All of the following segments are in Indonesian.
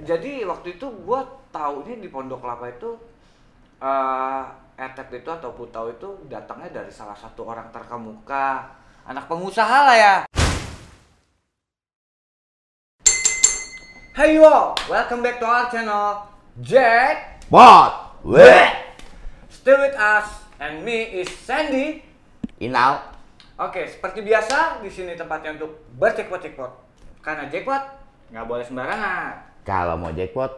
Jadi waktu itu gua taunya di Pondok Kelapa itu eh Etep itu atau Putau itu datangnya dari salah satu orang terkemuka, anak pengusaha lah ya. Hey yo, welcome back to our channel, Jack. Bot. Weh. Still with us and me is Sandy. Inau. Oke, seperti biasa di sini tempatnya untuk bercekpot-cekpot. Karena jackpot nggak boleh sembarangan. Kalau mau jackpot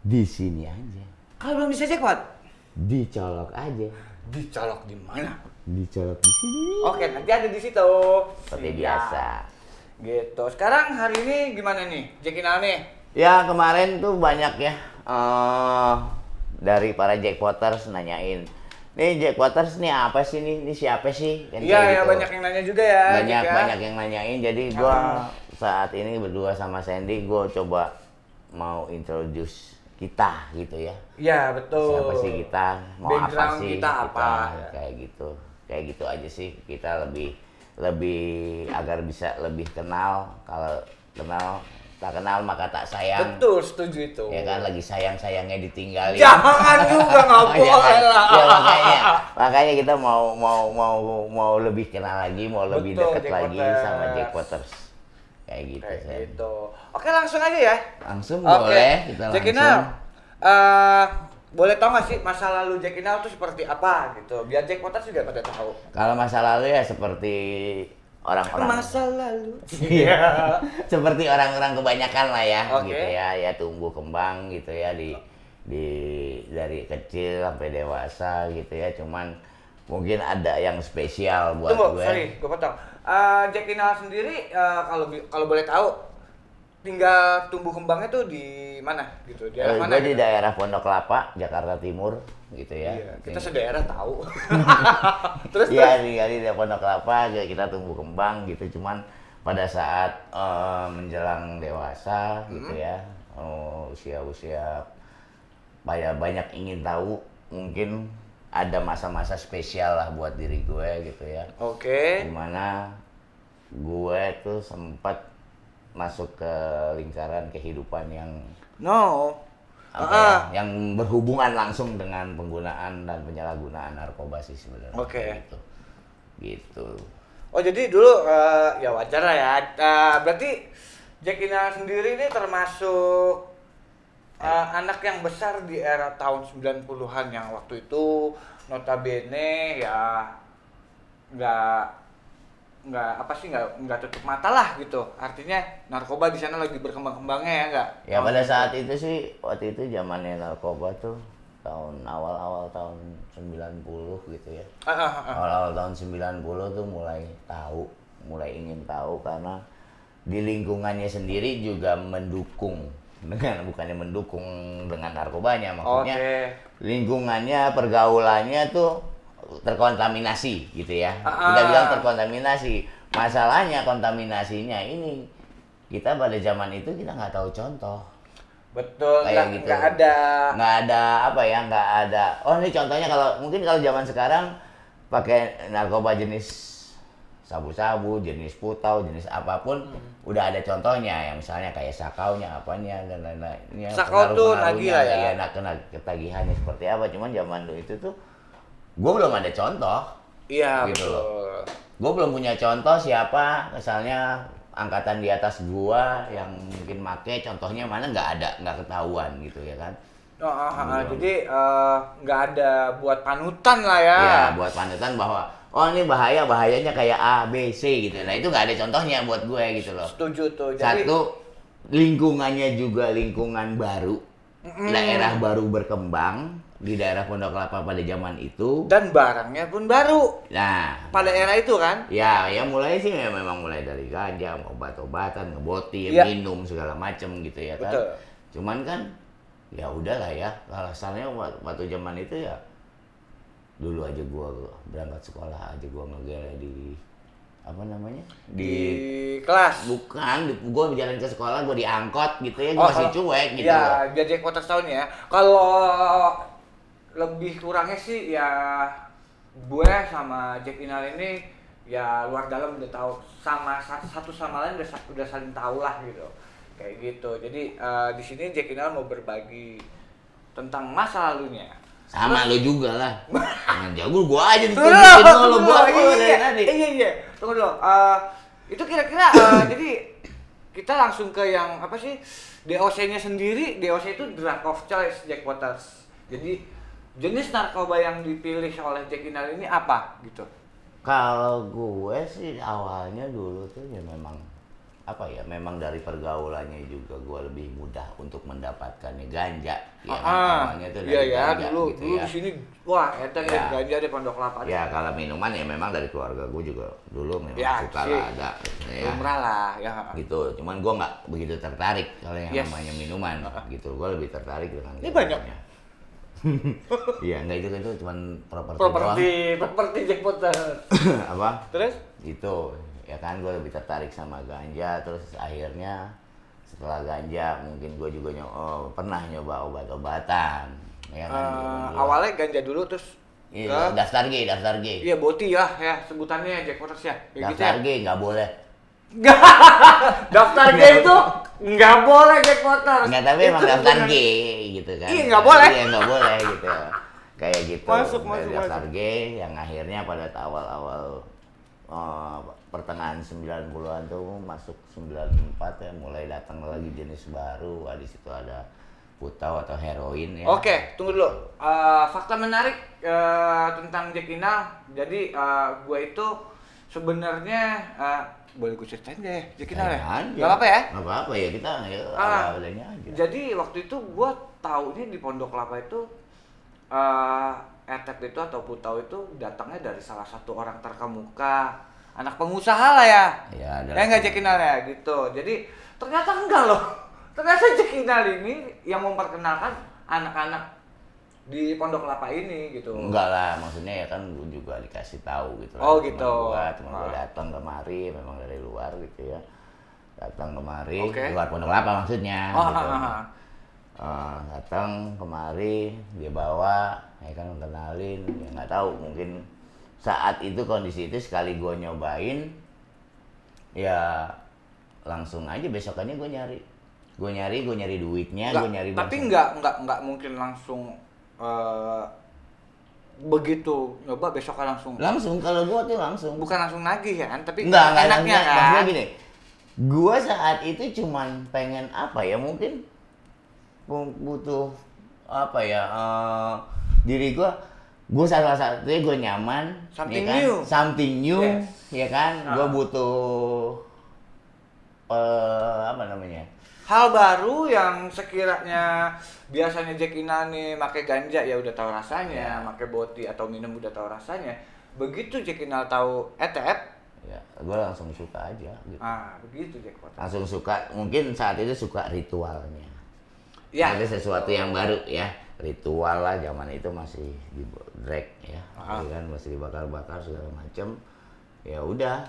di sini aja. Kalau belum bisa jackpot, Dicolok aja. dicolok di mana? Dicolok di sini. Oke, nanti ada di situ. Seperti Siap. biasa. Gitu. Sekarang hari ini gimana nih? Jackinal nih. Ya kemarin tuh banyak ya eh dari para jackpoters nanyain. Nih jackpoters nih apa sih nih? Ini siapa sih? Kan Iya, ya gitu. banyak yang nanya juga ya. banyak ya. banyak yang nanyain. Jadi gua Ah. saat ini berdua sama Sandy gua coba mau introduce kita gitu ya. Iya, betul. siapa sih kita mau apa Background sih kita apa? kayak gitu kayak gitu aja sih kita lebih lebih agar bisa lebih kenal kalau kenal tak kenal maka tak sayang Betul, setuju itu. ya kan lagi sayang sayangnya ditinggalin Jangan juga nggak boleh lah. Ya, makanya makanya kita mau mau mau mau lebih kenal lagi mau lebih Betul, dekat lagi sama Jackpoters kayak gitu Kayak Sen. gitu. Oke, langsung aja ya. langsung Oke. boleh kita Jackinal, langsung eh, boleh tau gak sih masa lalu Jackinal tuh seperti apa gitu? Biar Jackpoters juga pada tahu. kalau masa lalu ya seperti orang-orang Masa lalu. Iya. Seperti orang-orang kebanyakan lah ya, Oke. gitu ya, ya tumbuh kembang gitu ya di di dari kecil sampai dewasa gitu ya. Cuman mungkin ada yang spesial buat Tunggu, gue. sorry, gue potong. Eh Jackinal sendiri eh, kalau bi- kalau boleh tahu tinggal tumbuh kembangnya tuh di mana gitu? Di Eh, daerah mana? gue di gitu? daerah Pondok Kelapa, Jakarta Timur gitu ya. Iya, kita Ini- sedaerah tahu. terus Iya terus? di di daerah Pondok Kelapa kita tumbuh kembang gitu cuman pada saat eh, menjelang dewasa gitu Hmm. ya usia usia banyak banyak ingin tahu mungkin ada masa-masa spesial lah buat diri gue gitu ya Oke. di mana gue tuh sempat masuk ke lingkaran kehidupan yang No. apa Ah, ya, yang berhubungan langsung dengan penggunaan dan penyalahgunaan narkoba sih sebenarnya Oke. gitu gitu Oh jadi dulu eh, ya wajar lah ya. Eh, berarti Jackinal sendiri ini termasuk eh, anak yang besar di era tahun 90-an yang waktu itu notabene ya nggak nggak apa sih nggak nggak tutup mata lah gitu. Artinya narkoba di sana lagi berkembang-kembangnya ya nggak? ya pada saat itu sih waktu itu zamannya narkoba tuh tahun awal-awal tahun 90 gitu ya ah, ah, ah. awal-awal tahun 90 tuh mulai tahu mulai ingin tahu karena di lingkungannya sendiri juga mendukung dengan bukannya mendukung dengan narkobanya maksudnya Oke. lingkungannya pergaulannya tuh terkontaminasi gitu ya Ah, kita bilang terkontaminasi masalahnya kontaminasinya ini kita pada zaman itu kita nggak tahu contoh Betul. Kayak Nggak gitu. nggak ada. nggak ada apa ya nggak ada oh ini contohnya kalau mungkin kalau zaman sekarang pakai narkoba jenis sabu-sabu jenis putau jenis apa pun Hmm. udah ada contohnya ya misalnya kayak sakaunya apanya dan lain-lainnya Sakau tuh nagih lah ya. ya nak kena ketagihannya seperti apa cuman zaman dulu itu tuh gue belum ada contoh Iya Gitu betul. gue belum punya contoh siapa misalnya angkatan di atas gua yang mungkin make contohnya mana nggak ada nggak ketahuan gitu ya kan Oh, ah, ah, jadi eh, nggak ada buat panutan lah ya. ya buat panutan bahwa oh ini bahaya bahayanya kayak A B C gitu nah itu nggak ada contohnya buat gue gitu loh Setuju tuh. Jadi satu lingkungannya juga lingkungan baru Mm-mm. daerah baru berkembang di daerah Pondok Kelapa pada zaman itu dan barangnya pun baru nah pada era itu kan. Ya, ya mulai sih ya memang mulai dari ganja, obat-obatan, ngebotir, Iya. minum segala macem gitu ya kan. Betul. Cuman kan ya udahlah ya, alasannya wa- waktu zaman itu ya dulu aja gua berangkat sekolah aja gua ngegele di apa namanya? Di, Di, kelas. bukan, di, gua jalan ke sekolah gua diangkot gitu ya, gua masih kalau- cuek gitu. Ya, biar jadi kotak tahun ya. Kalau lebih kurangnya sih ya gue sama Jack Inal ini ya luar dalam udah tahu sama sa- satu sama lain udah udah saling tahu lah gitu kayak gitu jadi eh, di sini Jack Kinal mau berbagi tentang masa lalunya Sama lo juga lah. Jangan jago gua aja ditunjukin lo tunggu gua dulu. apa dari iya, tadi. iya, iya, tunggu dulu. Eh, itu kira-kira eh, jadi kita langsung ke yang apa sih DOC-nya sendiri. DOC itu drug of choice Jack Waters. Jadi jenis narkoba yang dipilih oleh Jack Kinal ini apa gitu? Kalau gue sih awalnya dulu tuh ya memang apa ya memang dari pergaulannya juga gue lebih mudah untuk mendapatkannya ganja ya? Ah, awalnya tuh iya dari ya, ganja dulu gitu dulu ya. di sini wah eta Ya. ganja di Pondok Kelapa. ya kalau minuman ya memang dari keluarga gue juga dulu memang Ya, suka lah ada ya Lumrah lah ya. gitu cuman gue nggak begitu tertarik kalau yang Yes. namanya minuman gitu gue lebih tertarik dengan Ini banyak. Iya, enggak itu itu cuman properti, Properti, properti Jack Waters. doang. apa? Terus? Itu ya kan gue lebih tertarik sama ganja terus akhirnya setelah ganja mungkin gue juga nyo oh, pernah nyoba obat-obatan ya kan Gua- awalnya ganja dulu terus iya, ke daftar G daftar G Iya boti ya, ya sebutannya Jack Waters ya. Kayak gitu ya. daftar G nggak boleh daftar G itu nggak boleh Jack Waters. nggak tapi emang Itu daftar bukan- G gitu kan Iya, nggak boleh. iya nggak boleh gitu kayak gitu Masuk, Dari masuk, daftar masuk. G yang akhirnya pada awal-awal eh, pertengahan 90-an tuh masuk 94 ya mulai datang lagi jenis baru Wah, di situ ada putau atau heroin ya Oke, tunggu dulu. Eh, fakta menarik eh, tentang Jack Inal. Jadi eh, gue itu sebenarnya eh, boleh gue ceritain deh Jack Inal ya? Gak apa ya? Nggak apa-apa ya kita ya adanya aja. Jadi waktu itu gue taunya di Pondok Kelapa itu eh Etet itu atau Putau itu datangnya dari salah satu orang terkemuka anak pengusaha lah ya. Ya, ada Ya nggak Jack Inal ya gitu. Jadi ternyata enggak loh. Ternyata Jack Inal ini yang memperkenalkan anak-anak di Pondok Kelapa ini gitu. Enggak lah, maksudnya ya kan gue juga dikasih tahu gitu. Oh, gitu. Gua, teman gua Ah. datang kemari, memang dari luar gitu ya. Datang kemari, Oke. luar Pondok Kelapa maksudnya. Oh, gitu. ah, ah, ah. Eh, datang kemari, dia bawa, ya kan kenalin, ya nggak tahu mungkin saat itu kondisi itu sekali gue nyobain, ya langsung aja besokannya gue nyari, gue nyari, gue nyari duitnya, Nggak, gue nyari. tapi nggak nggak nggak mungkin langsung eh, begitu nyoba besok langsung langsung kalau gue tuh langsung. bukan langsung nagih ya kan tapi Enggak, enggak enaknya enaknya, kan maksudnya gini. Gua saat itu cuman pengen apa ya mungkin butuh apa ya eh, diri gua gua salah satunya gua nyaman Something ya kan? new. something new Yes. ya kan gua Ah. butuh eh apa namanya hal baru yang sekiranya biasanya Jack Ina nih pakai ganja ya udah tahu rasanya, Ya. pakai boti atau minum udah tahu rasanya. Begitu Jack Ina tahu ETF, ya gua langsung suka aja gitu ah begitu Jack langsung suka mungkin saat itu suka ritualnya Ya. ada sesuatu yang baru ya ritual lah zaman itu masih di drag ya Ah. kan masih dibakar-bakar segala macem ya udah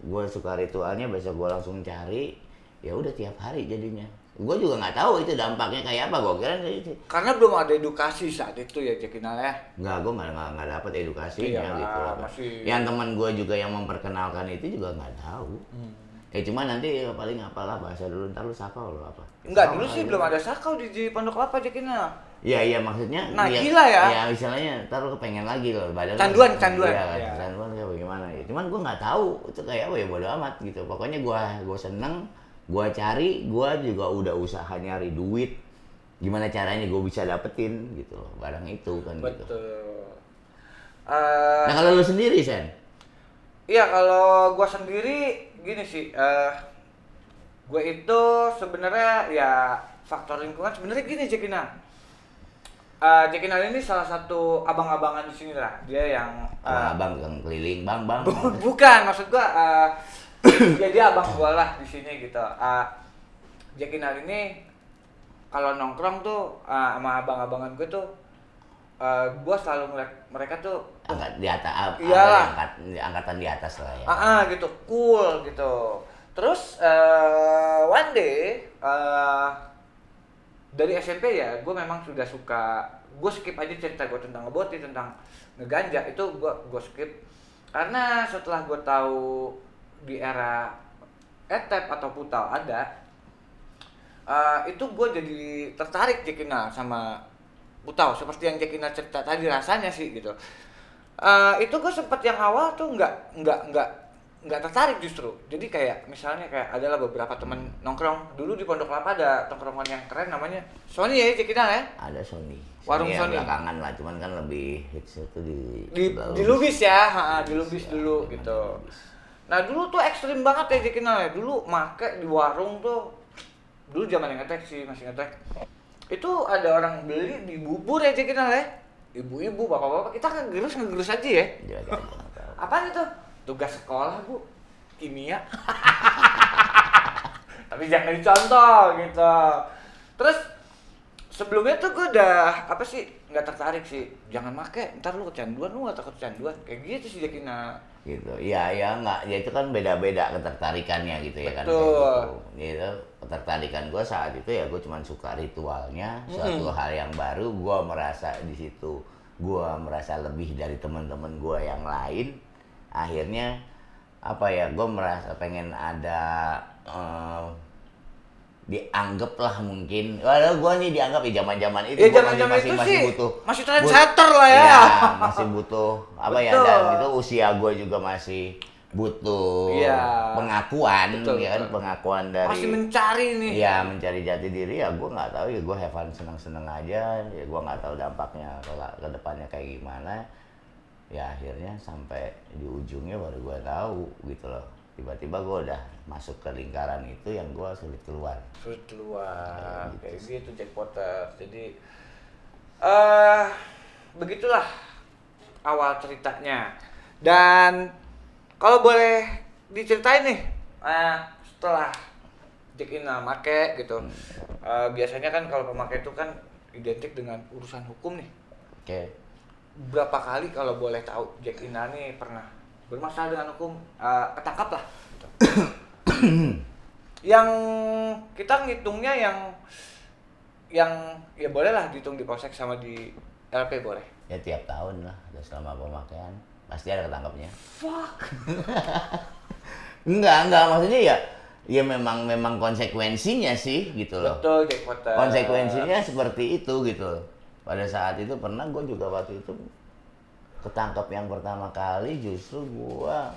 gue suka ritualnya besok gue langsung cari ya udah tiap hari jadinya gue juga nggak tahu itu dampaknya kayak apa gue kira itu Karena belum ada edukasi saat itu ya Jack Ina ya. nggak gue nggak nggak nggak dapet edukasinya Iya, gitu masih- yang teman gue juga yang memperkenalkan itu juga nggak tahu Hmm. Ya cuma nanti ya paling apalah bahasa dulu ntar lu sakau lo apa Enggak, dulu sih aja. belum ada sakau di, di Pondok Kelapa Jack Ina. Iya iya maksudnya Nah, dia- gila ya. Ya istilahnya ntar lu kepengen lagi loh badan lu- Canduan, canduan. Iya, Iya. canduan kayak bagaimana ya. Cuman gua nggak tahu itu kayak apa ya bodo amat gitu. Pokoknya gua gua seneng, gua cari, gua juga udah usaha nyari duit. Gimana caranya gua bisa dapetin gitu loh barang itu kan gitu. Betul. Eh, Nah kalau lu sendiri Sen, Iya kalau gua sendiri gini sih, eh gue itu sebenarnya ya faktor lingkungan sebenarnya gini Jekina. Eh Jekina ini salah satu abang-abangan di sini lah. Dia yang eh, Wah, abang tukang keliling, bang bang. bukan maksud eh dia, dia abang gua lah di sini gitu. Eh Jekina ini kalau nongkrong tuh eh, sama abang-abangan gue tuh eh gua selalu ngeliat mereka tuh Angkat di atas, Iyalah. angkat, angkatan di atas lah ya. ah, ah, gitu cool gitu terus eh one day eh dari SMP ya gue memang sudah suka gue skip aja cerita gue tentang ngeboti tentang ngeganja itu gue gue skip karena setelah gue tahu di era etep atau putal ada eh, itu gue jadi tertarik Kinal sama Putau seperti yang Jack Kinal cerita tadi rasanya sih gitu Eh, itu gue sempet yang awal tuh nggak nggak nggak nggak tertarik justru jadi kayak misalnya kayak adalah beberapa temen nongkrong dulu di Pondok Kelapa ada tongkrongan yang keren namanya Sony ya Kinal ya ada Sony Warung yang Sony. belakangan lah cuman kan lebih hits itu di di di Lubis ya, ha, di Lubis dulu gitu. Nah dulu tuh ekstrim banget ya Kinal ya. Dulu make di warung tuh dulu zaman yang ngetek sih masih ngetek. Itu ada orang beli di bubur ya Jack Kinal ya. Ibu-ibu, bapak-bapak kita ngegerus ngegerus aja ya. Aja nggak tahu. Apaan itu? Tugas sekolah bu, kimia. Tapi jangan dicontoh gitu. Terus sebelumnya tuh gue udah apa sih nggak tertarik sih. Jangan make ntar lu kecanduan lu nggak takut kecanduan. Kayak gitu sih Jakina. Gitu. Iya ya nggak. Ya itu kan beda-beda ketertarikannya gitu ya kan Betul. gitu. Gitu. Ketertarikan gue saat itu ya gue cuma suka ritualnya. Suatu hal yang baru gue merasa di situ gue merasa lebih dari teman-teman gue yang lain. Akhirnya apa ya gue merasa pengen ada eh, dianggap lah mungkin walau gue nih dianggap ya zaman zaman itu ya zaman zaman masih, itu masih sih butuh masih trendsetter lah ya, Iya, masih butuh apa ya Betul. dan itu usia gue juga masih butuh Iya. pengakuan Betul, ya kan betul. pengakuan dari masih mencari nih Iya mencari jati diri ya gue nggak tahu ya gue have fun seneng-seneng aja ya gue nggak tahu dampaknya ke, ke depannya kayak gimana ya akhirnya sampai di ujungnya baru gue tahu gitu loh tiba-tiba gue udah masuk ke lingkaran itu yang gue sulit keluar. Sulit keluar Kayak kayak gitu. Jack Potter. Jadi eh begitulah awal ceritanya. Dan kalau boleh diceritain nih eh, setelah Jack Ina make gitu eh, biasanya kan kalau pemakai itu kan identik dengan urusan hukum nih. Oke. Berapa kali kalau boleh tahu Jack Ina nih pernah bermasalah dengan hukum eh, ketangkap lah. Yang kita ngitungnya yang yang ya boleh lah dihitung di polsek sama di LP boleh. Ya tiap tahun lah udah selama pemakaian pasti ada ketangkapnya. Fuck. Enggak enggak maksudnya ya ya memang memang konsekuensinya sih gitu loh. Betul Jack Potter. Konsekuensinya seperti itu gitu pada saat itu pernah gue juga waktu itu ketangkap yang pertama kali justru gua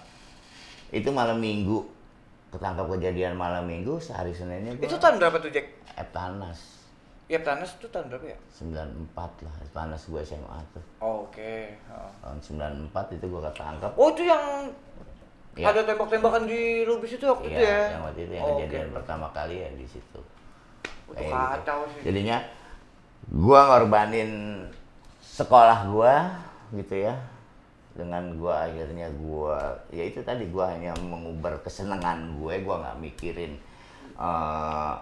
itu malam minggu. Ketangkap kejadian malam minggu sehari seninnya gua itu tahun berapa tuh Jack? Eptanas. Ya Tanas itu tahun berapa ya? 94 lah Eptanas gue SMA tuh. Oh, oke. Oh. tahun 94 itu gua ketangkap oh itu yang Iya. ada tembak-tembakan di Lubis itu waktu itu Iya, ya? yang waktu itu yang Oh, kejadian oke. pertama kali ya di situ. Itu Kayak gitu. kacau sih. Jadinya gua ngorbanin sekolah gua gitu ya dengan gua akhirnya gua ya itu tadi gua hanya mengubar kesenangan gue gua nggak mikirin eh,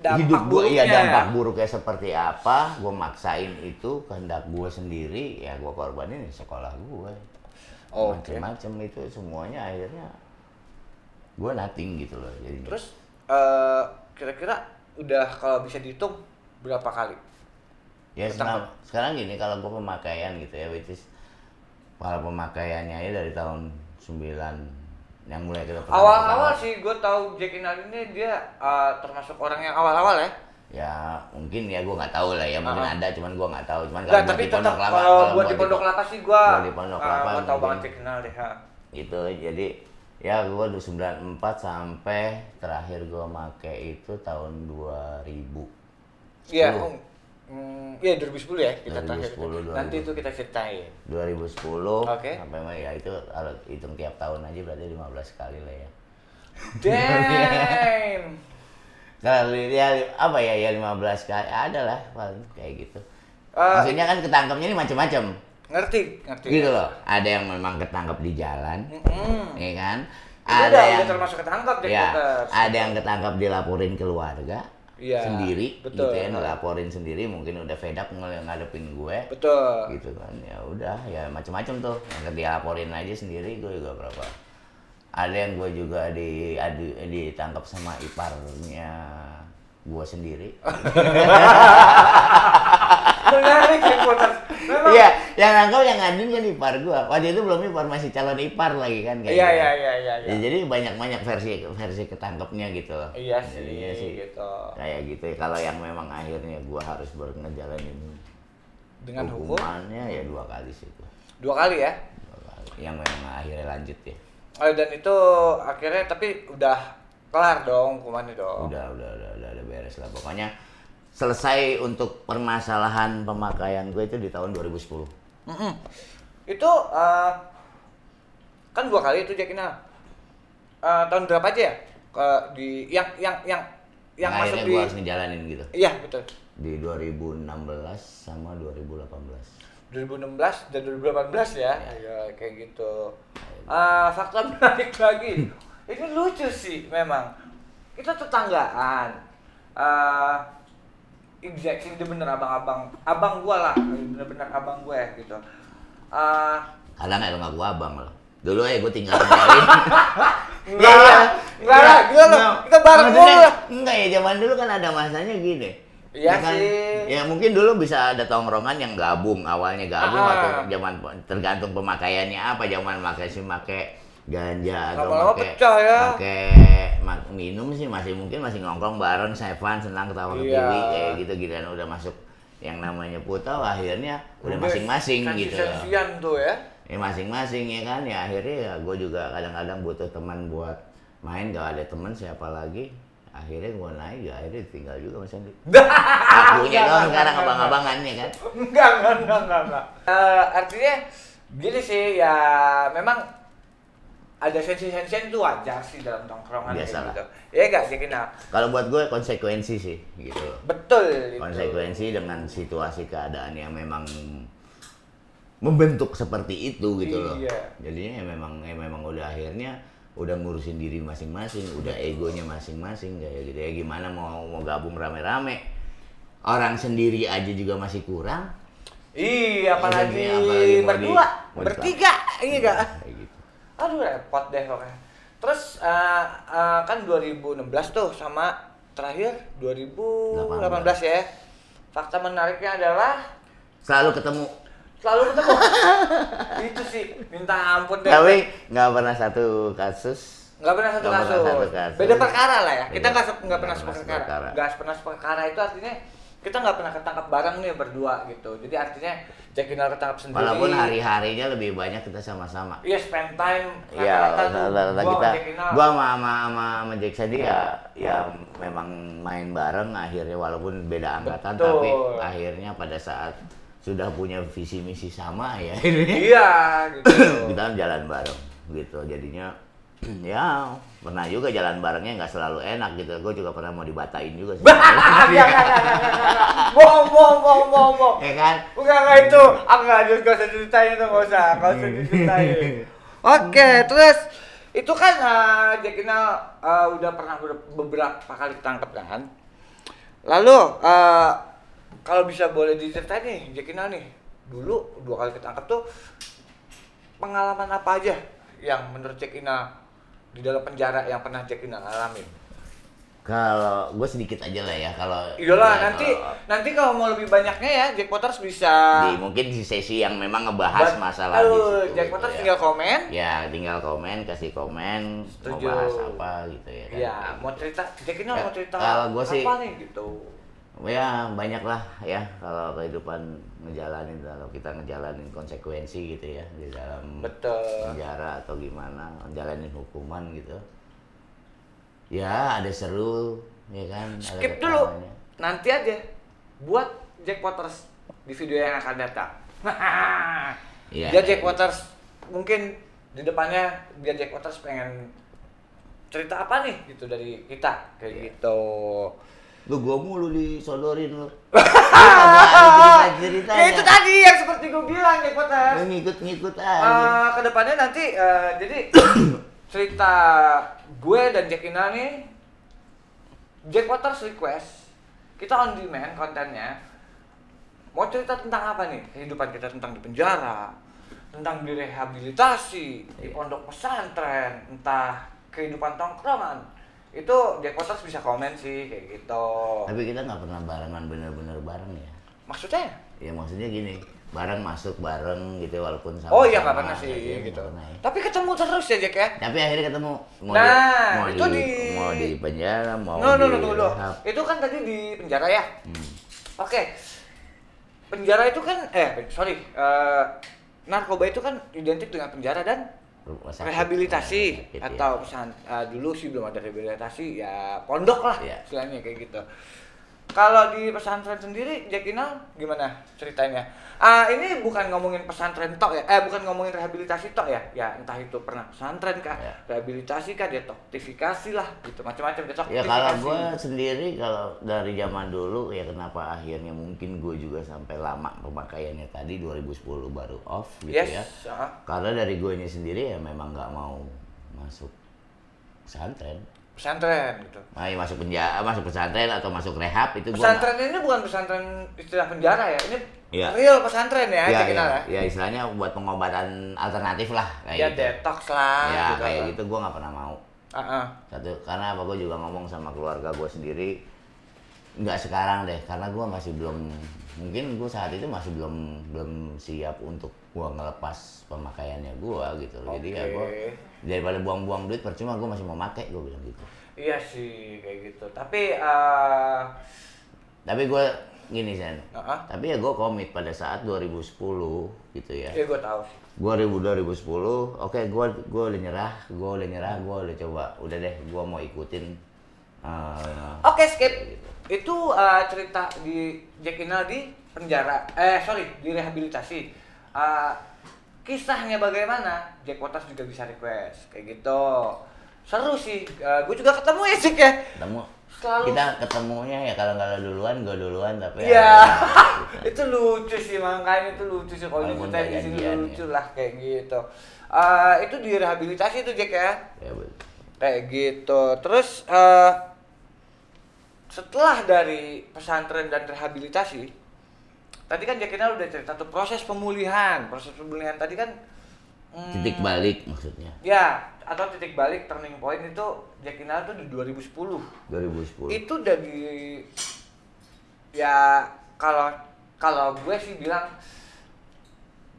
Dampak hidup gua iya dampak ya? buruknya seperti apa gua maksain itu kehendak gua sendiri ya gua korbanin di sekolah gue Oke. macam-macam itu semuanya akhirnya gua nothing gitu loh jadi Terus eh, kira-kira udah kalau bisa dihitung berapa kali? Ya sekarang, sekarang gini kalau gue pemakaian gitu ya, which is kalau pemakaiannya ya dari tahun 9 yang mulai kita Awal-awal sih gue tahu Jack Inal ini dia eh, termasuk orang yang awal-awal ya. Ya mungkin ya gue nggak tahu lah ya mungkin Ah. ada cuman gue nggak tahu cuman kalau tapi di Pondok Kelapa kalau buat gua di Pondok Kelapa sih gue gua di Pondok Kelapa gue tahu banget Jack Inal deh. ha. itu jadi ya gue 94 sampai terakhir gue make itu tahun 2000 Iya. 10. Um, mm, Iya 2010 ya kita terakhir. 2010, Nanti itu kita ceritain. 2010 Oke. sampai ya itu kalau hitung tiap tahun aja berarti 15 kali lah ya Damn. Kalau ya apa ya ya 15 kali ada lah paling kayak gitu. Eh, Maksudnya kan ketangkepnya ini macam-macam. ngerti, ngerti. Gitu loh. Ada yang memang ketangkep di jalan, Mm-mm. ya kan? Itu ada udah, yang udah termasuk ketangkap Jack ya, ada yang ketangkep dilaporin keluarga Iya, sendiri betul. gitu ya, ngelaporin sendiri mungkin udah fed up ngadepin gue Betul. gitu kan ya udah ya macam-macam tuh yang dia laporin aja sendiri gue juga berapa ada yang gue juga di adu, ditangkap sama iparnya gue sendiri Menarik. Memang iya yang nangkap yang ngaduin kan ipar gua. Waktu itu belum ipar masih calon ipar lagi kan kayak Iya gitu. iya iya iya. Ya, jadi banyak-banyak versi versi ketangkepnya gitu loh. Iya sih Jadinya sih gitu. kayak gitu ya. Kalau yang memang akhirnya gua harus baru ngejalanin Dengan hukum hukumannya ya dua kali sih gua. dua kali ya. Dua kali. Yang memang akhirnya lanjut ya. Oh, dan itu akhirnya tapi udah kelar dong hukumannya dong. Udah, udah, udah, udah, udah beres lah. Pokoknya selesai untuk permasalahan pemakaian gue itu di tahun 2010. Mm-mm. Itu eh, kan dua kali itu Jackina. Eh, tahun berapa aja ya? Ke di yang yang yang yang Nah, masuk di gue harus ngejalanin gitu. Iya, betul. Di 2016 sama 2018. 2016 dan 2018 ya, ya kayak gitu. Ah, fakta menarik lagi. Ini lucu sih memang. Kita tetanggaan. Ah, exact ini bener abang-abang, abang gua lah, bener-bener abang gue gitu. Ah, Kadang nggak ngaku abang loh. Dulu aja gue tinggal tinggalin. Enggak lah, enggak lah, gila lo, kita bareng mulu lah. Enggak ya, zaman dulu kan ada masanya gini. Iya Ya kan? sih. Ya mungkin dulu bisa ada tongkrongan yang gabung, awalnya gabung Ah. atau zaman tergantung pemakaiannya apa, zaman pakai sih pakai ganja atau pakai pecah ya. pakai minum sih masih mungkin masih ngongkrong bareng, sevan, senang ketawa Iya. ketiwi kayak gitu giliran udah masuk yang namanya putau akhirnya udah masing-masing gitu loh tuh ya. ya masing-masing ya kan ya akhirnya ya gue juga kadang-kadang butuh teman buat main gak ada teman siapa lagi akhirnya gue naik ya akhirnya tinggal juga mas Andi akunya doang sekarang abang-abangannya kan Enggak, enggak, enggak, enggak. Eh, artinya gini sih ya memang ada sensi-sensian itu wajar sih dalam tongkrongan Biasalah. gitu. Iya enggak sih kenal. kalau buat gue konsekuensi sih gitu Betul itu. konsekuensi dengan situasi keadaan yang memang membentuk seperti itu gitu loh Iya. jadinya ya memang ya memang udah akhirnya udah ngurusin diri masing-masing udah egonya masing-masing kayak gitu ya gimana mau mau gabung rame-rame orang sendiri aja juga masih kurang Iya, apalagi, Iya, apalagi mau di- berdua, di- bertiga, iya enggak? Aduh repot deh pokoknya. Terus eh, eh, kan 2016 tuh sama terakhir 2018 ya. Fakta menariknya adalah selalu ketemu selalu ketemu. Itu sih minta ampun deh. tapi nggak pernah satu kasus nggak pernah satu Nggak kasus. pernah satu kasus. Beda perkara lah ya. Kita Beda. nggak pernah Nggak pernah seperkara. seperkara. Nggak pernah seperkara itu artinya kita nggak pernah ketangkap bareng nih berdua gitu. Jadi artinya Jack ketangkap sendiri. walaupun hari-harinya lebih banyak kita sama-sama Iya spend time. Ya, rata-rata rata-rata gua kita, gua sama sama sama, sama Jack Sadi ya, ya memang main bareng akhirnya walaupun beda angkatan Betul. tapi akhirnya pada saat sudah punya visi misi sama ya Iya gitu. kita jalan bareng gitu jadinya ya pernah juga jalan barengnya nggak selalu enak gitu gue juga pernah mau dibatain juga sih. Bohong, bohong, bohong, bohong, bohong. ya kan Enggak, enggak itu. Aku enggak ada, enggak usah ceritain itu, enggak usah. Enggak usah diceritain. Oke, terus itu kan uh, Jack Kinal uh, udah pernah ber- beberapa kali ketangkep kan. Lalu uh, kalau bisa boleh diceritain nih Jack Kinal nih. Dulu dua kali ketangkep tuh pengalaman apa aja yang menurut Kinal di dalam penjara yang pernah Jack Kinal alamin? kalau gue sedikit aja lah ya kalau Iyalah ya, nanti kalau nanti kalau mau lebih banyaknya ya Jack Potters bisa di mungkin di sesi yang memang ngebahas Buat- masalah Aduh, situ, Jack gitu Potters ya. tinggal komen. ya tinggal komen kasih komen mau Setuju. bahas apa gitu ya kan Iya, mau cerita Jack Ya, mau cerita kalau gua sih- apa nih gitu. Ya banyak lah ya kalau kehidupan ngejalanin kalau kita ngejalanin konsekuensi gitu ya di dalam Betul. penjara atau gimana ngejalanin hukuman gitu ya ada seru ya kan ada Skip dulu. ketawanya. Nanti aja buat Jack Potters di video yang akan datang. Iya, biar Jack. Potters mungkin di depannya biar Jack Potters pengen cerita apa nih gitu dari kita kayak Iya. gitu. Lu gua mulu disodorin lu cerita Ya itu tadi yang seperti gue bilang Jack Potters. lu ngikut-ngikut aja. Eh, ke depannya nanti eh, jadi cerita gue dan Jack Ina nih Jack Waters request kita on demand kontennya. Mau cerita tentang apa nih? Kehidupan kita tentang di penjara tentang direhabilitasi di Iya. pondok pesantren entah kehidupan tongkrongan itu Jack Waters bisa komen sih kayak gitu tapi kita nggak pernah barengan bener-bener bareng ya maksudnya ya maksudnya gini bareng masuk bareng gitu walaupun sama Oh iya nggak pernah sih gitu. pernah ya. Tapi ketemu terus ya Jack ya. tapi akhirnya ketemu mau Nah, di, mau itu di, di- mau di penjara mau No, no, di no, tunggu dulu. rehab. Itu kan tadi di penjara ya. Hmm. Oke. Penjara itu kan eh sorry, eh, narkoba itu kan identik dengan penjara dan Rumah sakit. rehabilitasi Rumah sakit, ya. atau pesan eh, dulu sih belum ada rehabilitasi ya pondok lah Iya. istilahnya kayak gitu. Kalau di pesantren sendiri Jack Inal gimana ceritanya? Ah ini bukan ngomongin pesantren tok ya, eh bukan ngomongin rehabilitasi tok ya, ya entah itu pernah pesantren kah, Iya. rehabilitasi kah, detoksifikasi lah, gitu macam-macam detoksifikasi. Ya kalau gue sendiri kalau dari zaman dulu ya kenapa akhirnya mungkin gue juga sampai lama pemakaiannya tadi 2010 baru off gitu yes, ya. ah. Karena dari gue sendiri ya memang nggak mau masuk pesantren. Pesantren gitu. Nah, ya masuk penjara, masuk pesantren atau masuk rehab itu Pesantren ini bukan pesantren istilah penjara ya, ini Iya. real pesantren ya, ya, Jack ya, Inal ya. ya istilahnya buat pengobatan alternatif lah kayak Ya gitu. detox lah. ya gitu. kayak gitu gue nggak pernah mau. Ah, ah. Satu karena apa gue juga ngomong sama keluarga gue sendiri nggak sekarang deh karena gue masih belum mungkin gue saat itu masih belum belum siap untuk gue ngelepas pemakaiannya gue gitu loh. jadi ya gue daripada buang-buang duit percuma gue masih mau make gue bilang gitu Iya sih kayak gitu. Tapi eh tapi gue gini sen ah. tapi ya gue komit pada saat 2010 gitu ya ya gue tahu. gue 2010 oke gue gue udah nyerah gue udah nyerah gue udah coba udah deh gue mau ikutin eh, Oke skip. Itu eh, cerita di Jack Inal di penjara. Eh sorry di rehabilitasi. Eh, kisahnya bagaimana? Jack Waters juga bisa request kayak gitu. Seru sih. gue juga ketemu ya Jack ya. ketemu Selalu. kita ketemunya ya kalau nggak duluan gue duluan tapi Iya, akhirnya- itu lucu sih makanya itu lucu sih kalau diceritain di sini janjian, lucu ya. lah kayak gitu. Eh itu di rehabilitasi itu Jack ya, ya betul. kayak gitu. Terus eh setelah dari pesantren dan rehabilitasi, tadi kan Jack Inal udah cerita tuh proses pemulihan, proses pemulihan tadi kan hmm, titik balik maksudnya. Ya, atau titik balik turning point itu Jack Inal tuh di 2010 2010 itu udah di ya kalau kalau gue sih bilang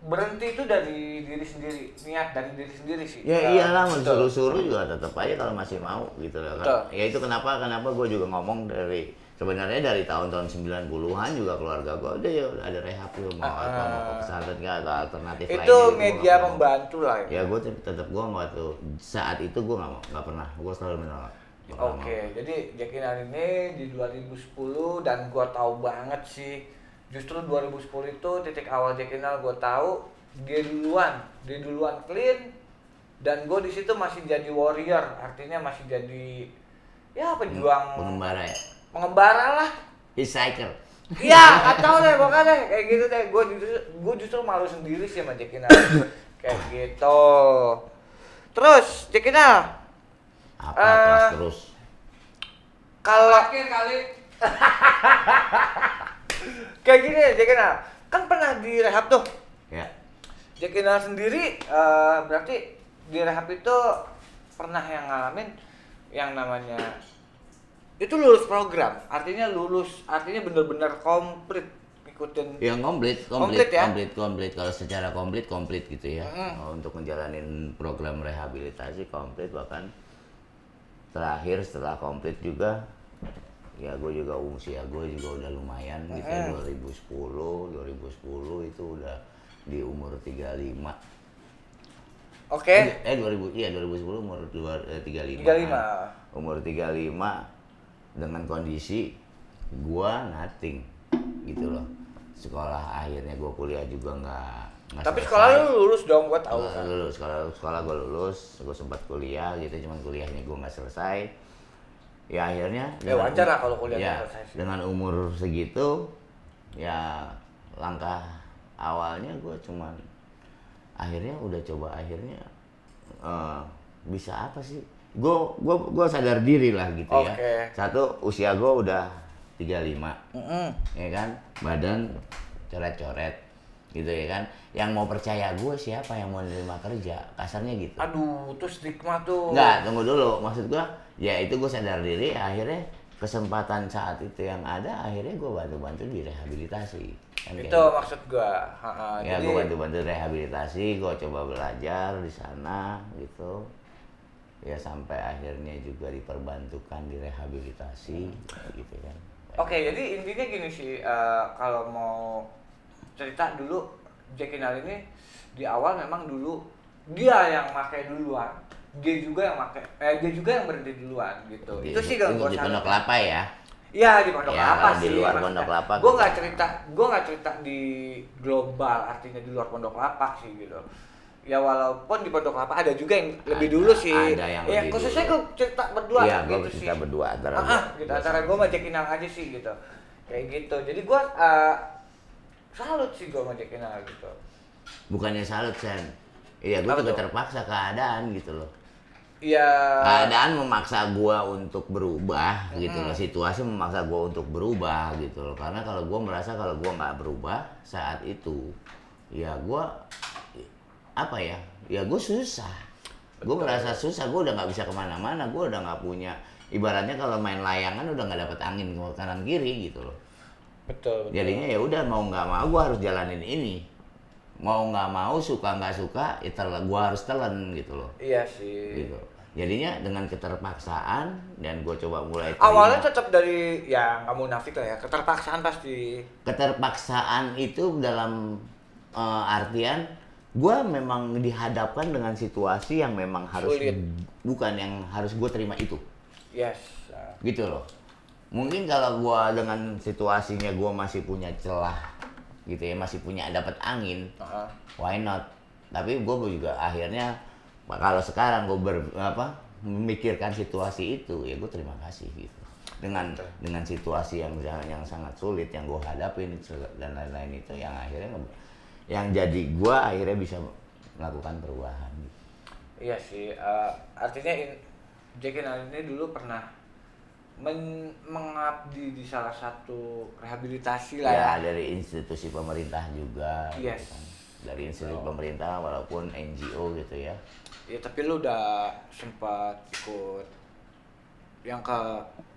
berhenti itu dari diri sendiri niat dari diri sendiri sih Ya Ya, iyalah betul. mensuruh-suruh juga tetap aja kalau masih mau gitu loh kan. Ya itu kenapa kenapa gue juga ngomong dari sebenarnya dari tahun-tahun 90-an juga keluarga gue udah ya ada rehab lu mau apa mau ke pesantren nggak atau alternatif lain. itu gua media mau. membantu lah ya, Ya gue tetap gue nggak tuh saat itu gue nggak mau nggak pernah gue selalu menolak. Oke, jadi Jack Inal ini di 2010 dan gua tahu banget sih justru 2010 itu titik awal Jack Inal gua tahu dia duluan, dia duluan clean dan gue di situ masih jadi warrior, artinya masih jadi ya pejuang Pengembara ya. pengembara lah. Hitchhiker. Iya, tahu deh pokoknya deh kayak gitu deh. Gue justru gue justru malu sendiri sih sama Jack Inal. kayak gitu. Terus Jack Inal, Apa terus terus. kalau kali kayak gini ya Jack Inal kan pernah di rehab tuh Ya. Jack sendiri eh, berarti di rehab itu pernah yang ngalamin yang namanya itu lulus program artinya lulus artinya bener-bener komplit ikutin Yang komplit, Komplit komplit, ya? komplit, komplit. Kalau secara komplit, komplit gitu ya. Mm. Untuk menjalanin program rehabilitasi komplit bahkan terakhir setelah komplit juga ya gue juga usia gue juga udah lumayan gitu ya 2010 2010 itu udah di umur 35 oke. Eh 2000 iya 2010 umur dua- eh, 35 35 umur 35 dengan kondisi gua nothing gitu loh. Sekolah akhirnya gua kuliah juga nggak nggak tapi sekolah lu lulus dong gua tahu. Sekolah lulus sekolah sekolah gua lulus gua sempat kuliah gitu cuman kuliahnya gua nggak selesai ya akhirnya Ya, wajar lah kalau kuliah ya, dengan umur segitu ya langkah awalnya gua cuman akhirnya udah coba akhirnya eh, bisa apa sih? Gue gue gue sadar diri lah gitu ya. Oke. satu usia gue udah 35 Mm-mm. ya kan? Badan coret-coret gitu ya kan? Yang mau percaya gue siapa yang mau nerima kerja? Kasarnya gitu. Aduh tuh stigma tuh. Enggak, tunggu dulu. Maksud gua, ya itu gue sadar diri, akhirnya kesempatan saat itu yang ada akhirnya gue bantu-bantu di rehabilitasi. Kan kayak itu gitu. maksud ha. ya jadi gue bantu-bantu rehabilitasi gue coba belajar di sana gitu. Ya sampai akhirnya juga diperbantukan di rehabilitasi gitu kan. Oke jadi intinya gini sih eh, kalau mau cerita dulu Jekinal ini di awal memang dulu dia yang pakai duluan dia juga yang pakai eh dia juga yang berhenti duluan gitu Di- itu sih kalau di gua Pondok. Kelapa ya Iya di Pondok Ya, Kelapa kalau di sih. luar. Pondok Kelapa Gue nggak cerita, gue nggak cerita di global artinya di luar Pondok Kelapa sih gitu. Ya walaupun di Pondok Kelapa ada juga yang lebih Ada- dulu sih. ada yang ya, lebih khususnya gue cerita berdua Iya, gitu gue sih. kita berdua antara Ah, ah, gitu antara gue sama Jekinal aja sih gitu. Kayak gitu. Jadi gue uh, salut sih gue sama Jekinal gitu. bukannya salut Sen. Iya gue juga terpaksa keadaan gitu loh. Iya. keadaan memaksa gua untuk berubah gitu loh. Situasi memaksa gua untuk berubah gitu loh. Karena kalau gua merasa kalau gua nggak berubah saat itu ya gua apa ya ya gue susah. Gue merasa susah gue udah nggak bisa ke mana-mana gue udah nggak punya ibaratnya kalau main layangan udah nggak dapet angin ke kanan kiri gitu loh Betul. betul. jadinya ya udah mau nggak mau gue harus jalanin ini mau nggak mau suka nggak suka ya gue harus telan gitu loh Iya sih. gitu jadinya dengan keterpaksaan dan gue coba mulai terima. Awalnya tetap dari ya nggak munafik lah ya keterpaksaan pasti. keterpaksaan itu dalam eh, artian gue memang dihadapkan dengan situasi yang memang harus Sulit. bukan yang harus gue terima itu Yes. Gitu loh mungkin kalau gue dengan situasinya gue masih punya celah gitu ya masih punya dapat angin Ah. why not tapi gue juga akhirnya kalau sekarang gue ber apa memikirkan situasi itu ya gue terima kasih gitu dengan dengan situasi yang yang sangat sulit yang gue hadapin dan lain-lain itu yang akhirnya yang jadi gue akhirnya bisa melakukan perubahan gitu. Iya sih, eh, artinya in, Jackie ini dulu pernah men- mengabdi di salah satu rehabilitasi lah ya. ya dari institusi pemerintah juga gitu Yes. kan. dari institusi pemerintah walaupun NGO gitu ya Ya tapi lu udah sempat ikut yang ke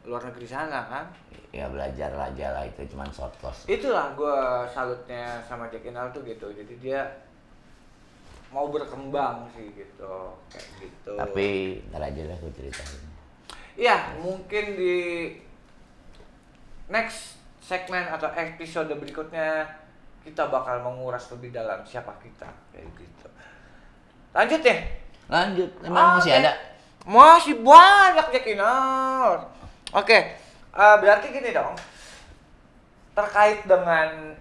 luar negeri sana kan? ya belajar aja lah itu cuman short course Itulah gue salutnya sama Jackie Nal tuh gitu. Jadi dia mau berkembang sih gitu, kayak gitu. tapi ntar aja lah gue ceritain Iya, mungkin di next segmen atau episode berikutnya kita bakal menguras lebih dalam siapa kita kayak gitu. Lanjut deh. lanjut emang masih Oke. ada Masih banyak Inal. Oke, eh, berarti gini dong. Terkait dengan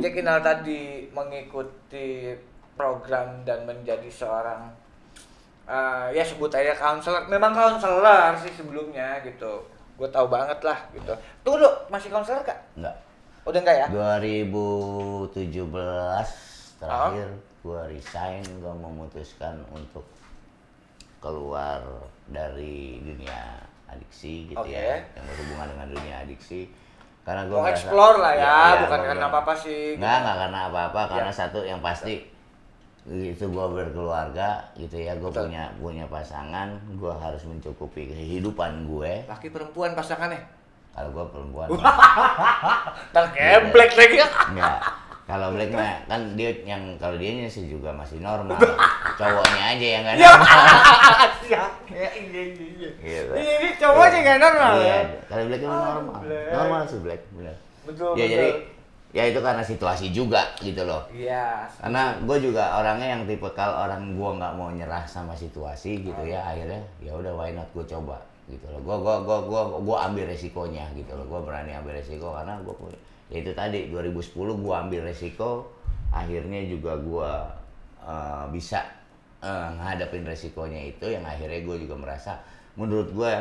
Jack Inal tadi mengikuti program dan menjadi seorang eh, ya sebut aja counselor. Memang counselor sih sebelumnya gitu. Gue tahu banget lah gitu. Tuh dulu masih counselor kak? enggak Udah enggak ya? 2017 terakhir gua resign gua memutuskan untuk keluar dari dunia adiksi gitu Oke. ya yang berhubungan dengan dunia adiksi karena gua Mau explore lah ya, iya, bukan karena bilang, apa-apa sih. Enggak, gitu. enggak karena apa-apa, karena Iya. satu yang pasti itu gua berkeluarga gitu ya, gua Betul. punya punya pasangan, gua harus mencukupi kehidupan gue. Laki perempuan pasangannya? Kalau gua perempuan, Ntar geblek lagi ya. enggak. Kalau Black mah kan dia yang kalau dia sih juga masih normal. Cowoknya aja yang enggak Ya, normal. siap. Ya, iya, iya, iya. Gitu. Ini, ini cowoknya nggak normal Iya, ya? kalau Black mah Ah, normal. Normal sih Black, benar. Betul, Ya betul. jadi ya itu karena situasi juga gitu loh. Iya. karena gue juga orangnya yang tipe kalau orang gue nggak mau nyerah sama situasi gitu ya akhirnya ya udah why not gue coba gitu loh gue gua gua gua gua ambil resikonya gitu loh gue berani ambil resiko karena gue ya itu tadi 2010 gue ambil resiko akhirnya juga gue eh, bisa eh, ngadepin resikonya itu yang akhirnya gue juga merasa menurut gue